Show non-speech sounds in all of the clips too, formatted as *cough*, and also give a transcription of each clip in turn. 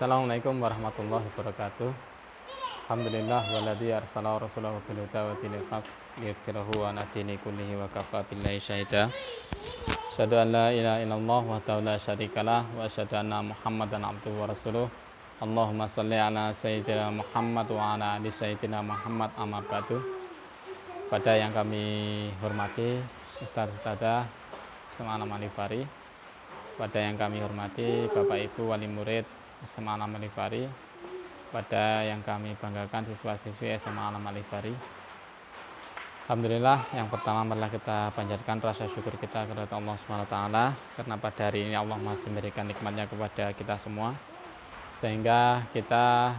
Assalamualaikum warahmatullahi wabarakatuh. Alhamdulillah waladhi arsala rasulahu bil huda wa dinil haq liyudhhirahu ala dini kullihi wa kafa billahi syahida. Asyhadu an la ilaha illallah wa la syarikalah wa asyhadu anna Muhammadan abduhu wa rasuluh. Allahumma salli ala sayyidina Muhammad wa ala ali sayyidina Muhammad amma ba'du. Pada yang kami hormati Ustaz Ustazah Semanam Alifari pada yang kami hormati Bapak Ibu wali murid SMA Alam Alifari pada yang kami banggakan siswa-siswi SMA Alam Alifari Alhamdulillah yang pertama marilah kita panjatkan rasa syukur kita kepada Allah SWT karena pada hari ini Allah masih memberikan nikmatnya kepada kita semua sehingga kita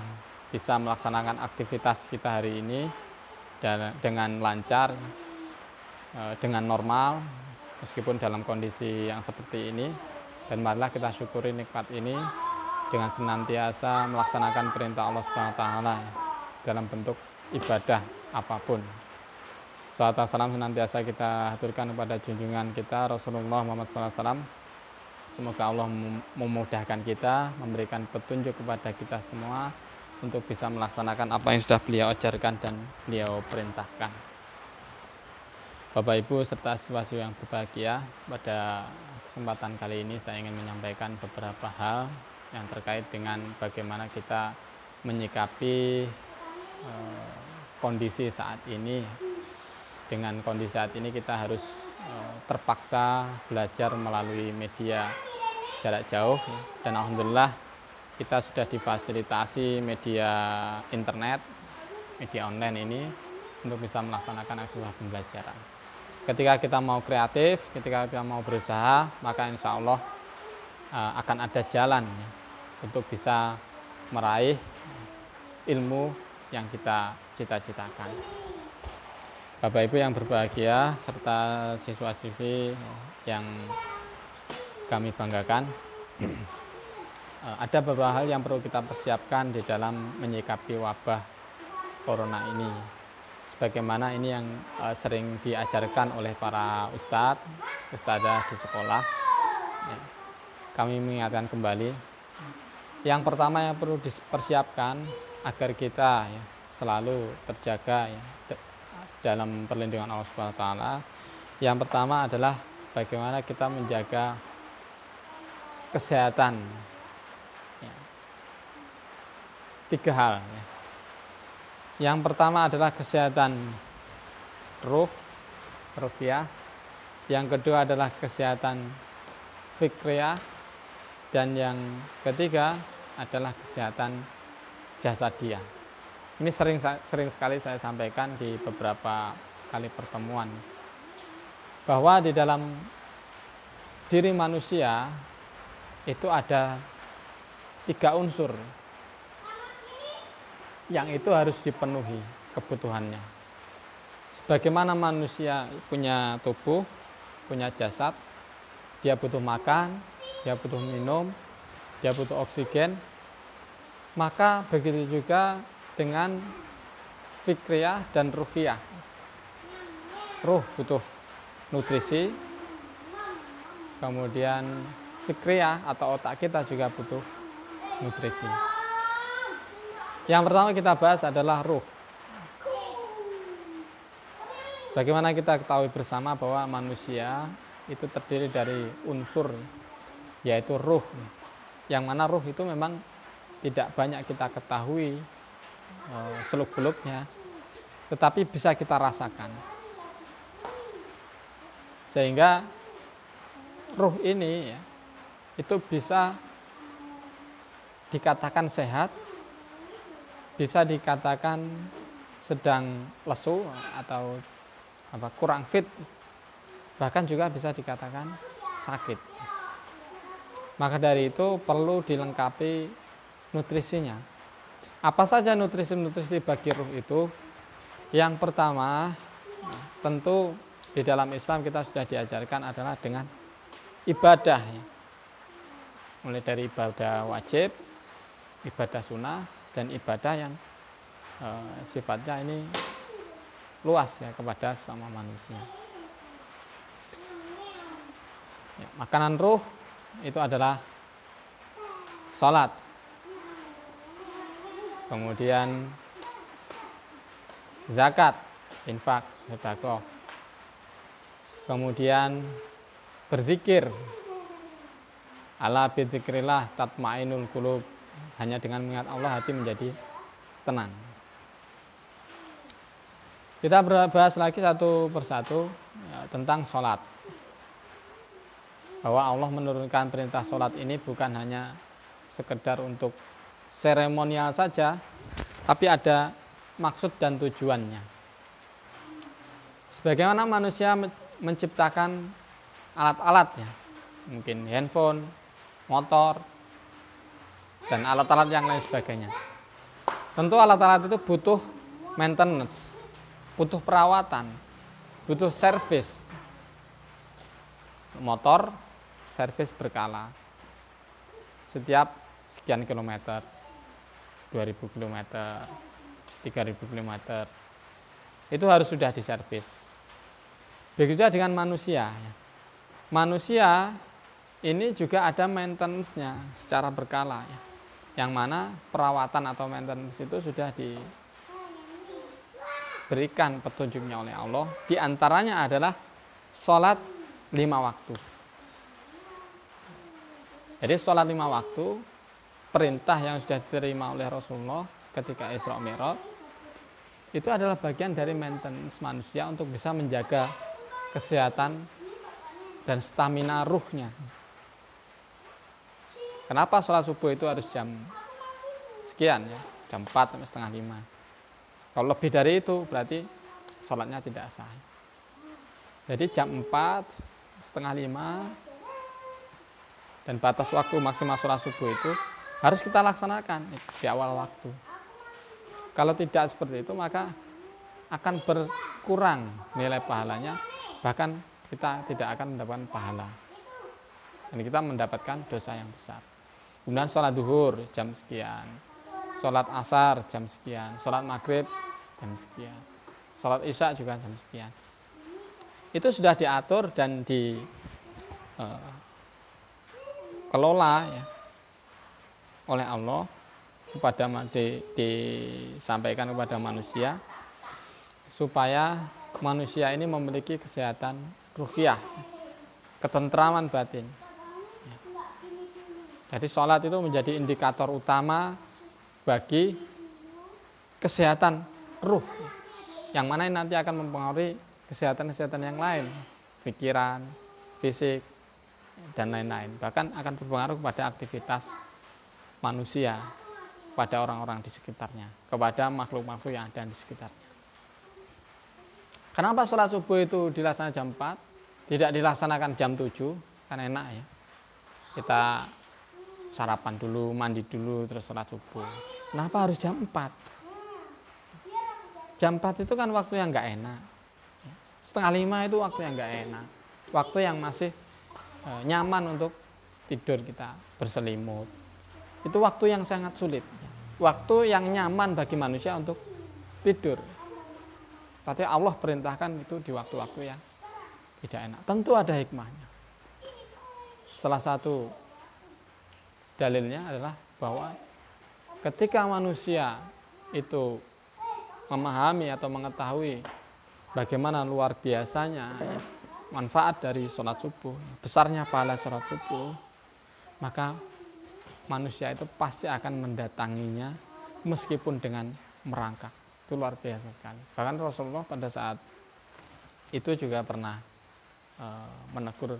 bisa melaksanakan aktivitas kita hari ini dan dengan lancar eh, dengan normal meskipun dalam kondisi yang seperti ini. Dan marilah kita syukuri nikmat ini dengan senantiasa melaksanakan perintah Allah taala dalam bentuk ibadah apa pun. Salat salam senantiasa kita haturkan kepada junjungan kita Rasulullah Muhammad SAW. Semoga Allah memudahkan kita, memberikan petunjuk kepada kita semua untuk bisa melaksanakan apa yang sudah beliau ajarkan dan beliau perintahkan. Bapak Ibu serta siswa-siswi yang berbahagia, pada kesempatan kali ini saya ingin menyampaikan beberapa hal yang terkait dengan bagaimana kita menyikapi uh, kondisi saat ini. Dengan kondisi saat ini kita harus uh, terpaksa belajar melalui media jarak jauh dan alhamdulillah kita sudah difasilitasi media internet, media online ini untuk bisa melaksanakan aktivitas pembelajaran. Ketika kita mau kreatif, ketika kita mau berusaha, maka insya Allah uh, akan ada jalan untuk bisa meraih ilmu yang kita cita-citakan. Bapak Ibu yang berbahagia serta siswa-siswi yang kami banggakan, *clears throat* ada beberapa hal yang perlu kita persiapkan di dalam menyikapi wabah corona ini. Sebagaimana ini yang eh, sering diajarkan oleh para ustadz, ustadzah di sekolah. Ya, kami mengingatkan kembali yang pertama yang perlu dipersiapkan agar kita ya, selalu terjaga ya, dalam perlindungan Allah Subhanahu taala. Yang pertama adalah bagaimana kita menjaga kesehatan. Ya. Tiga hal. Ya. Yang pertama adalah kesehatan ruh, rupiah. Yang kedua adalah kesehatan fikriyah, dan yang ketiga adalah kesehatan jasadiah. Ini sering sering sekali saya sampaikan di beberapa kali pertemuan bahwa di dalam diri manusia itu ada tiga unsur yang itu harus dipenuhi kebutuhannya. Sebagaimana manusia punya tubuh, punya jasad, dia butuh makan, dia butuh minum, dia butuh oksigen, maka begitu juga dengan fikriyah dan ruhiyah. Ruh butuh nutrisi, kemudian fikriyah atau otak kita juga butuh nutrisi. Yang pertama kita bahas adalah ruh. Bagaimana kita ketahui bersama bahwa manusia itu terdiri dari unsur yaitu ruh. Yang mana ruh itu memang tidak banyak kita ketahui e, seluk-beluknya, tetapi bisa kita rasakan. Sehingga ruh ini ya, itu bisa dikatakan sehat, bisa dikatakan sedang lesu atau apa kurang fit, bahkan juga bisa dikatakan sakit. Maka dari itu perlu dilengkapi nutrisinya. Apa saja nutrisi-nutrisi bagi ruh itu? Yang pertama, tentu di dalam Islam kita sudah diajarkan adalah dengan ibadah. Mulai dari ibadah wajib, ibadah sunnah, dan ibadah yang e, sifatnya ini luas ya kepada sama manusia. Ya, makanan ruh itu adalah salat. kemudian zakat, infak, sedekah. Kemudian berzikir. Ala bidzikrillah tatmainul qulub. Hanya dengan mengingat Allah hati menjadi tenang. Kita bahas lagi satu persatu ya, tentang sholat. Bahwa Allah menurunkan perintah sholat ini bukan hanya sekedar untuk seremonial saja, tapi ada maksud dan tujuannya. Sebagaimana manusia menciptakan alat-alat ya, mungkin handphone, motor, dan alat-alat yang lain sebagainya. Tentu alat-alat itu butuh maintenance, butuh perawatan, butuh servis. Motor servis berkala. Setiap sekian kilometer, 2000 kilometer, 3000 kilometer. Itu harus sudah diservis. Begitu juga dengan manusia. Manusia ini juga ada maintenance-nya secara berkala ya. Yang mana perawatan atau maintenance itu sudah di diberikan petunjuknya oleh Allah di antaranya adalah sholat lima waktu jadi sholat lima waktu perintah yang sudah diterima oleh Rasulullah ketika Isra Mi'raj itu adalah bagian dari maintenance manusia untuk bisa menjaga kesehatan dan stamina ruhnya. Kenapa sholat subuh itu harus jam sekian ya, jam 4 sampai setengah 5. Kalau lebih dari itu berarti sholatnya tidak sah. Jadi jam 4, setengah 5, dan batas waktu maksimal sholat subuh itu harus kita laksanakan di awal waktu. Kalau tidak seperti itu maka akan berkurang nilai pahalanya, bahkan kita tidak akan mendapatkan pahala. Dan kita mendapatkan dosa yang besar. Kemudian sholat duhur jam sekian, sholat asar jam sekian, sholat maghrib jam sekian, sholat isya juga jam sekian. Itu sudah diatur dan di uh, kelola ya, oleh Allah kepada di, disampaikan kepada manusia supaya manusia ini memiliki kesehatan ruhiyah, ketentraman batin. Jadi sholat itu menjadi indikator utama bagi kesehatan ruh yang mana nanti akan mempengaruhi kesehatan-kesehatan yang lain pikiran, fisik, dan lain-lain bahkan akan berpengaruh kepada aktivitas manusia pada orang-orang di sekitarnya kepada makhluk-makhluk yang ada di sekitarnya kenapa sholat subuh itu dilaksanakan jam 4 tidak dilaksanakan jam 7 kan enak ya kita sarapan dulu, mandi dulu, terus sholat subuh. Kenapa harus jam 4? Jam 4 itu kan waktu yang nggak enak. Setengah lima itu waktu yang nggak enak. Waktu yang masih nyaman untuk tidur kita berselimut. Itu waktu yang sangat sulit. Waktu yang nyaman bagi manusia untuk tidur. Tapi Allah perintahkan itu di waktu-waktu yang tidak enak. Tentu ada hikmahnya. Salah satu dalilnya adalah bahwa ketika manusia itu memahami atau mengetahui bagaimana luar biasanya manfaat dari sholat subuh, besarnya pahala sholat subuh, maka manusia itu pasti akan mendatanginya meskipun dengan merangkak. Itu luar biasa sekali. Bahkan Rasulullah pada saat itu juga pernah e, menegur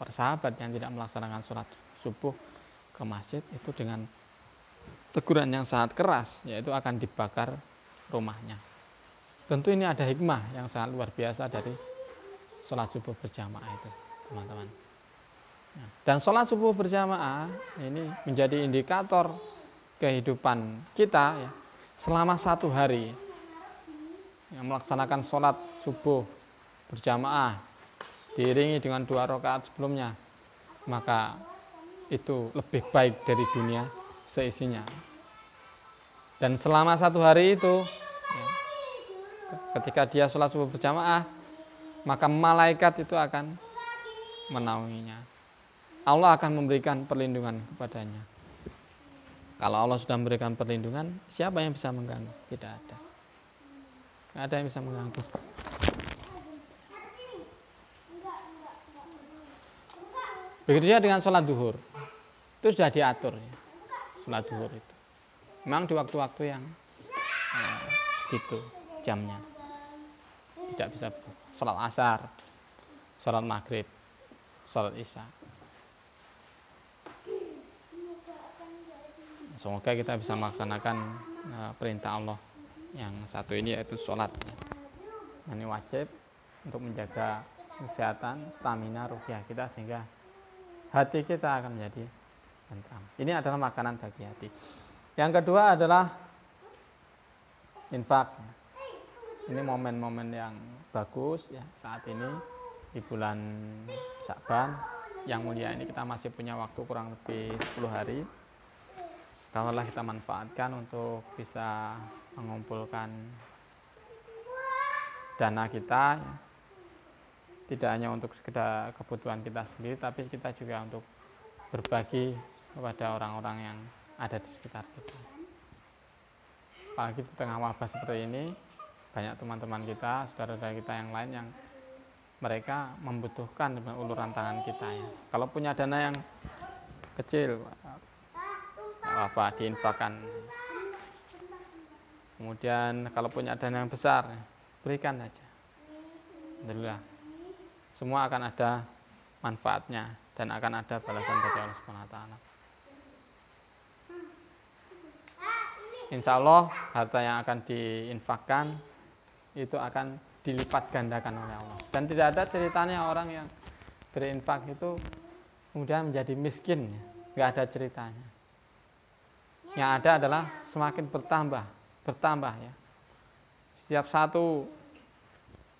persahabat yang tidak melaksanakan sholat subuh ke masjid itu dengan teguran yang sangat keras yaitu akan dibakar rumahnya. Tentu ini ada hikmah yang sangat luar biasa dari sholat subuh berjamaah itu, teman-teman. Nah, dan sholat subuh berjamaah ini menjadi indikator kehidupan kita ya, selama satu hari yang melaksanakan sholat subuh berjamaah diiringi dengan dua rakaat sebelumnya maka itu lebih baik dari dunia seisinya. Dan selama satu hari itu, ya, ketika dia sholat subuh berjamaah, maka malaikat itu akan menaunginya. Allah akan memberikan perlindungan kepadanya. Kalau Allah sudah memberikan perlindungan, siapa yang bisa mengganggu? Tidak ada. Tidak ada yang bisa mengganggu. Begitu juga dengan sholat duhur. Itu sudah diatur. Ya. Sholat duhur itu. Memang di waktu-waktu yang eh, segitu jamnya. Tidak bisa sholat asar, sholat maghrib, sholat isya. Semoga kita bisa melaksanakan uh, perintah Allah yang satu ini yaitu sholat. Ini wajib untuk menjaga kesehatan, stamina, rupiah kita sehingga hati kita akan menjadi tentram. Ini adalah makanan bagi hati. Yang kedua adalah infak. Ini momen-momen yang bagus ya saat ini di bulan Syakban. Yang mulia ini kita masih punya waktu kurang lebih 10 hari. Kalaulah kita manfaatkan untuk bisa mengumpulkan dana kita ya, tidak hanya untuk sekedar kebutuhan kita sendiri tapi kita juga untuk berbagi kepada orang-orang yang ada di sekitar kita. Apalagi di tengah wabah seperti ini banyak teman-teman kita saudara-saudara kita yang lain yang mereka membutuhkan uluran tangan kita ya. Kalau punya dana yang kecil apa diinfakkan kemudian kalau punya dana yang besar berikan saja. Alhamdulillah. Semua akan ada manfaatnya dan akan ada balasan dari Allah Subhanahu wa taala. Insya Allah harta yang akan diinfakkan itu akan dilipat gandakan oleh Allah. Dan tidak ada ceritanya orang yang berinfak itu kemudian menjadi miskin, nggak ada ceritanya. Yang ada adalah semakin bertambah, bertambah ya. Setiap satu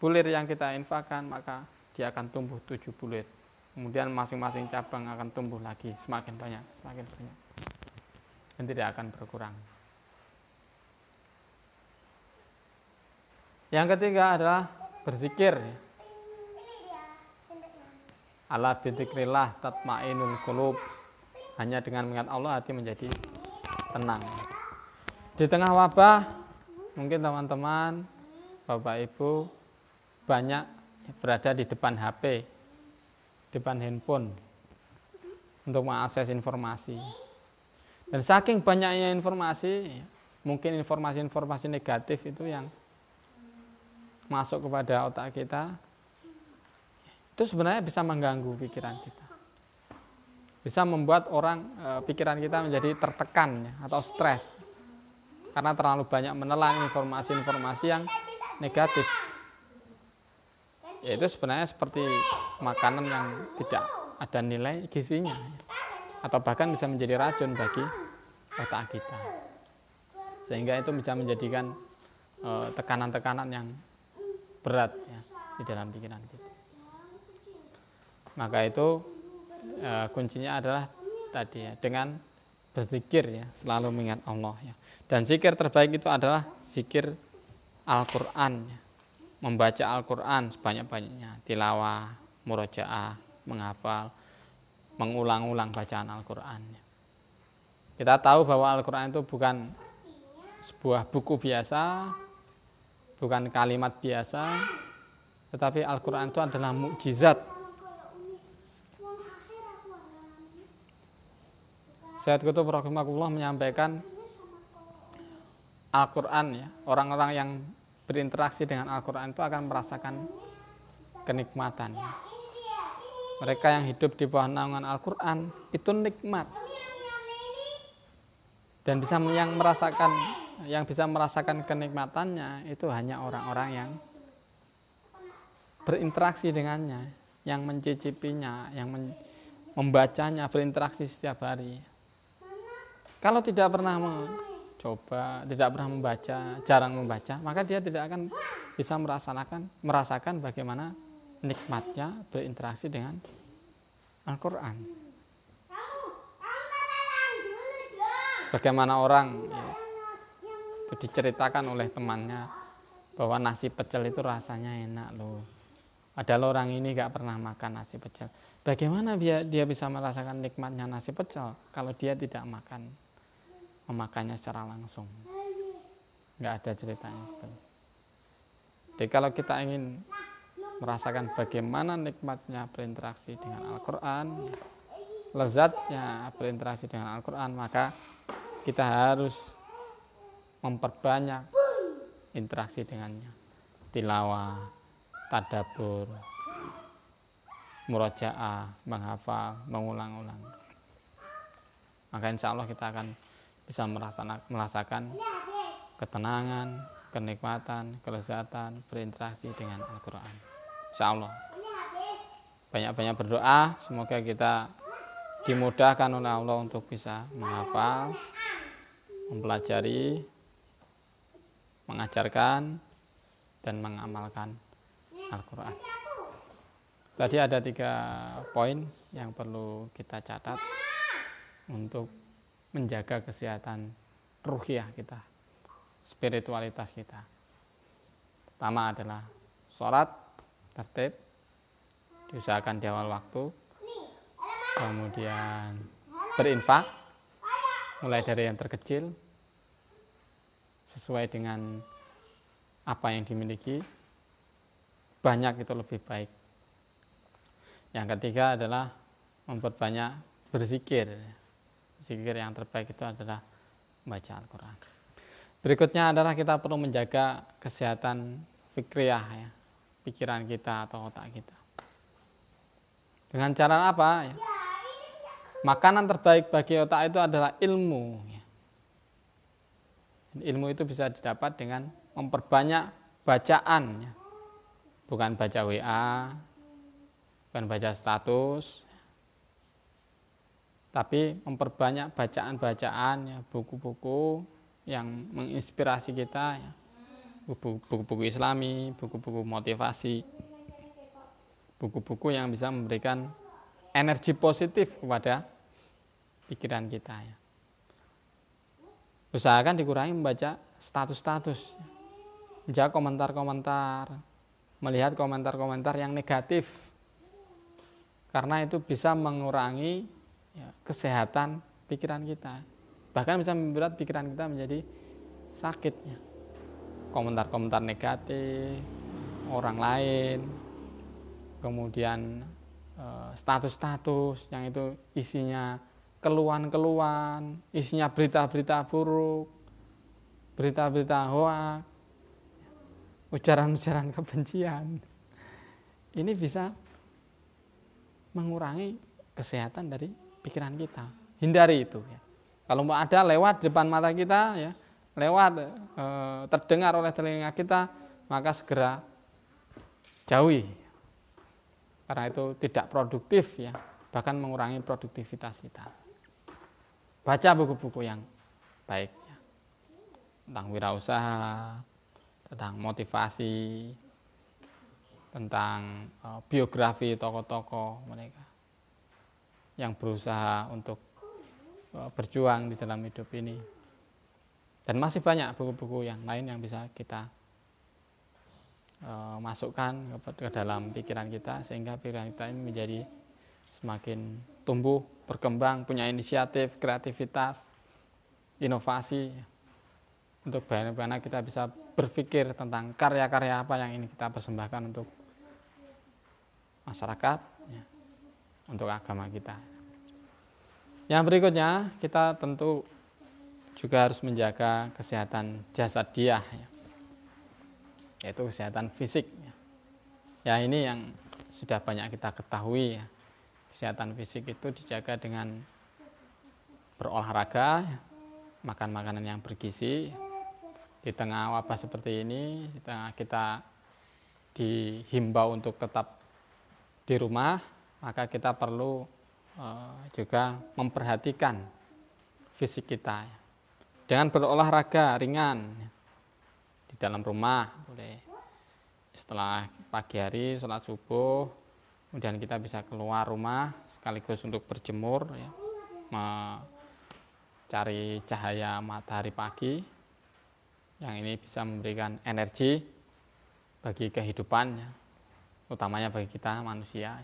bulir yang kita infakkan maka dia akan tumbuh tujuh bulir. Kemudian masing-masing cabang akan tumbuh lagi semakin banyak, semakin banyak. Dan tidak akan berkurang. Yang ketiga adalah berzikir. Allah bidzikrillah tatmainul qulub. Hanya dengan mengingat Allah hati menjadi tenang. Di tengah wabah, mungkin teman-teman, Bapak Ibu banyak berada di depan HP, depan handphone untuk mengakses informasi. Dan saking banyaknya informasi, mungkin informasi-informasi negatif itu yang masuk kepada otak kita, itu sebenarnya bisa mengganggu pikiran kita. Bisa membuat orang e, pikiran kita menjadi tertekan ya, atau stres. Karena terlalu banyak menelan informasi-informasi yang negatif. Itu sebenarnya seperti makanan yang tidak ada nilai gizinya. Atau bahkan bisa menjadi racun bagi otak kita. Sehingga itu bisa menjadikan eh, tekanan-tekanan yang berat ya, di dalam pikiran kita. Maka itu e, kuncinya adalah tadi ya dengan berzikir ya selalu mengingat Allah ya. Dan zikir terbaik itu adalah zikir Al-Quran ya. Membaca Al-Quran sebanyak-banyaknya, tilawah, murojaah, menghafal, mengulang-ulang bacaan Al-Quran. Kita tahu bahwa Al-Quran itu bukan sebuah buku biasa, bukan kalimat biasa, tetapi Al-Quran itu adalah mukjizat. Sayyid Qutub Rahimahullah menyampaikan Al-Quran ya, orang-orang yang berinteraksi dengan Al-Quran itu akan merasakan kenikmatan. Mereka yang hidup di bawah naungan Al-Quran itu nikmat dan bisa yang merasakan yang bisa merasakan kenikmatannya itu hanya orang-orang yang berinteraksi dengannya, yang mencicipinya, yang membacanya, berinteraksi setiap hari. Kalau tidak pernah coba, tidak pernah membaca, jarang membaca, maka dia tidak akan bisa merasakan merasakan bagaimana nikmatnya berinteraksi dengan Al-Qur'an. Bagaimana orang ya, itu diceritakan oleh temannya bahwa nasi pecel itu rasanya enak loh. Padahal orang ini gak pernah makan nasi pecel. Bagaimana dia, dia bisa merasakan nikmatnya nasi pecel kalau dia tidak makan memakannya secara langsung nggak ada ceritanya seperti jadi kalau kita ingin merasakan bagaimana nikmatnya berinteraksi dengan Al-Quran lezatnya berinteraksi dengan Al-Quran maka kita harus memperbanyak interaksi dengannya. Tilawah tadabur murojaah menghafal mengulang-ulang. Maka insya Allah kita akan bisa merasakan ketenangan kenikmatan kelezatan berinteraksi dengan Al-Quran. Insya Allah. Banyak-banyak berdoa semoga kita dimudahkan oleh Allah untuk bisa menghafal mempelajari mengajarkan dan mengamalkan Al-Quran. Tadi ada tiga poin yang perlu kita catat untuk menjaga kesehatan ruhiah kita, spiritualitas kita. Pertama adalah sholat tertib, diusahakan di awal waktu, kemudian berinfak, mulai dari yang terkecil, sesuai dengan apa yang dimiliki banyak itu lebih baik. Yang ketiga adalah memperbanyak berzikir. Zikir yang terbaik itu adalah membaca Al-Quran. Berikutnya adalah kita perlu menjaga kesehatan pikriyah ya pikiran kita atau otak kita. Dengan cara apa? Ya makanan terbaik bagi otak itu adalah ilmu ya ilmu itu bisa didapat dengan memperbanyak bacaan bukan baca WA bukan baca status tapi memperbanyak bacaan-bacaan buku-buku yang menginspirasi kita ya. Buku-buku islami buku-buku motivasi buku-buku yang bisa memberikan energi positif kepada pikiran kita ya usahakan dikurangi membaca status-status. Menjaga komentar-komentar melihat komentar-komentar yang negatif. Karena itu bisa mengurangi ya, kesehatan pikiran kita. Bahkan bisa membuat pikiran kita menjadi sakitnya komentar-komentar negatif orang lain kemudian eh, status-status yang itu isinya keluhan-keluhan, isinya berita-berita buruk, berita-berita hoak, ujaran-ujaran kebencian. Ini bisa mengurangi kesehatan dari pikiran kita. Hindari itu ya. Kalau mau ada lewat depan mata kita ya, lewat e, terdengar oleh telinga kita, maka segera jauhi. Karena itu tidak produktif ya, bahkan mengurangi produktivitas kita baca buku-buku yang baik tentang wirausaha, tentang motivasi, tentang uh, biografi tokoh-tokoh mereka yang berusaha untuk uh, berjuang di dalam hidup ini. Dan masih banyak buku-buku yang lain yang bisa kita uh, masukkan ke, ke dalam pikiran kita sehingga pikiran kita ini menjadi semakin tumbuh, berkembang, punya inisiatif, kreativitas, inovasi untuk bagaimana kita bisa berpikir tentang karya-karya apa yang ini kita persembahkan untuk masyarakat, ya, untuk agama kita. Yang berikutnya kita tentu juga harus menjaga kesehatan jasad dia, ya, yaitu kesehatan fisik. Ya. ya ini yang sudah banyak kita ketahui ya kesehatan fisik itu dijaga dengan berolahraga, makan makanan yang bergizi. Di tengah wabah seperti ini, di tengah kita dihimbau untuk tetap di rumah, maka kita perlu uh, juga memperhatikan fisik kita dengan berolahraga ringan di dalam rumah boleh setelah pagi hari sholat subuh kemudian kita bisa keluar rumah sekaligus untuk berjemur ya. Mencari cahaya matahari pagi yang ini bisa memberikan energi bagi kehidupan ya, utamanya bagi kita manusia.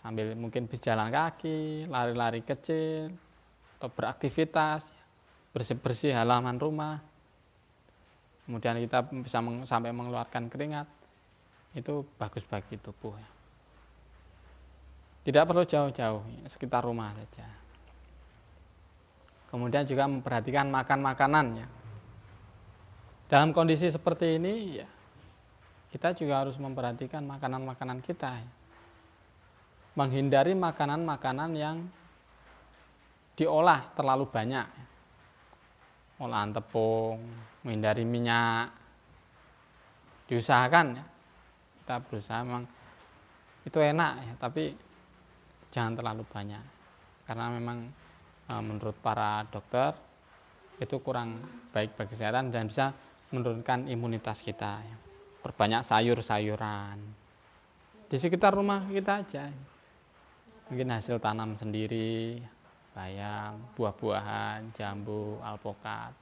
Sambil mungkin berjalan kaki lari-lari kecil atau beraktivitas bersih-bersih halaman rumah. Kemudian kita bisa meng, sampai mengeluarkan keringat. Itu bagus bagi tubuh ya. Tidak perlu jauh-jauh sekitar rumah saja. Kemudian juga memperhatikan makan makanannya dalam kondisi seperti ini ya kita juga harus memperhatikan makanan-makanan kita ya. menghindari makanan-makanan yang diolah terlalu banyak olahan tepung menghindari minyak. Diusahakan ya. Kita berusaha memang itu enak ya. Tapi jangan terlalu banyak. Karena memang e, menurut para dokter itu kurang baik bagi kesehatan dan bisa menurunkan imunitas kita. Ya. perbanyak sayur-sayuran. Di sekitar rumah kita aja. Mungkin hasil tanam sendiri bayam buah-buahan jambu alpukat.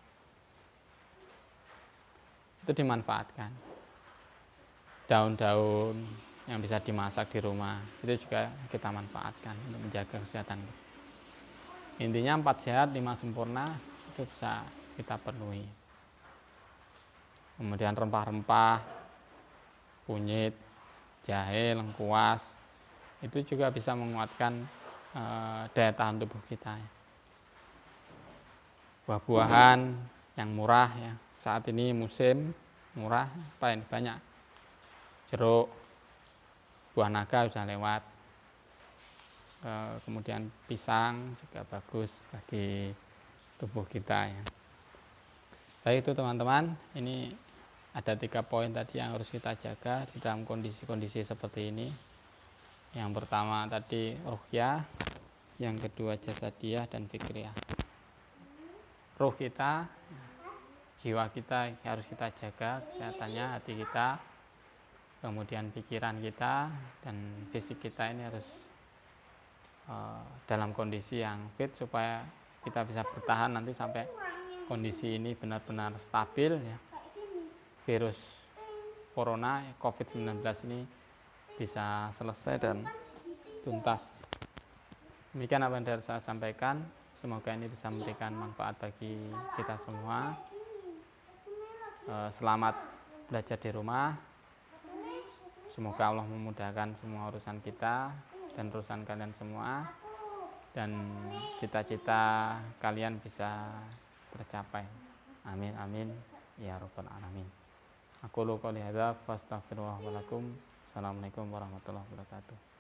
Itu dimanfaatkan. Daun-daun yang bisa dimasak di rumah itu juga kita manfaatkan untuk menjaga kesehatan. Intinya empat sehat lima sempurna itu bisa kita penuhi kemudian rempah-rempah kunyit jahe lengkuas itu juga bisa menguatkan e, daya tahan tubuh kita. Buah-buahan yang murah ya saat ini musim murah paling banyak. Jeruk buah naga sudah lewat. E, kemudian pisang juga bagus bagi tubuh kita ya. Baik itu teman-teman. Ini ada tiga poin tadi yang harus kita jaga di dalam kondisi-kondisi seperti ini. Yang pertama tadi ruhyah yang kedua jasadiah dan fikriyah. Ruh kita jiwa kita harus kita jaga kesehatannya hati kita kemudian pikiran kita dan fisik kita ini harus uh, dalam kondisi yang fit supaya kita bisa bertahan nanti sampai kondisi ini benar-benar stabil ya. Virus corona covid-19 ini bisa selesai dan tuntas. Demikian apa yang saya sampaikan. Semoga ini bisa memberikan manfaat bagi kita semua. Eh, selamat belajar di rumah. Semoga Allah memudahkan semua urusan kita dan urusan kalian semua dan cita-cita kalian bisa tercapai. Amin amin ya rabbal alamin. Aku lu qouli hadza fastaghfirullaha wa lakum. Assalamualaikum warahmatullahi wabarakatuh.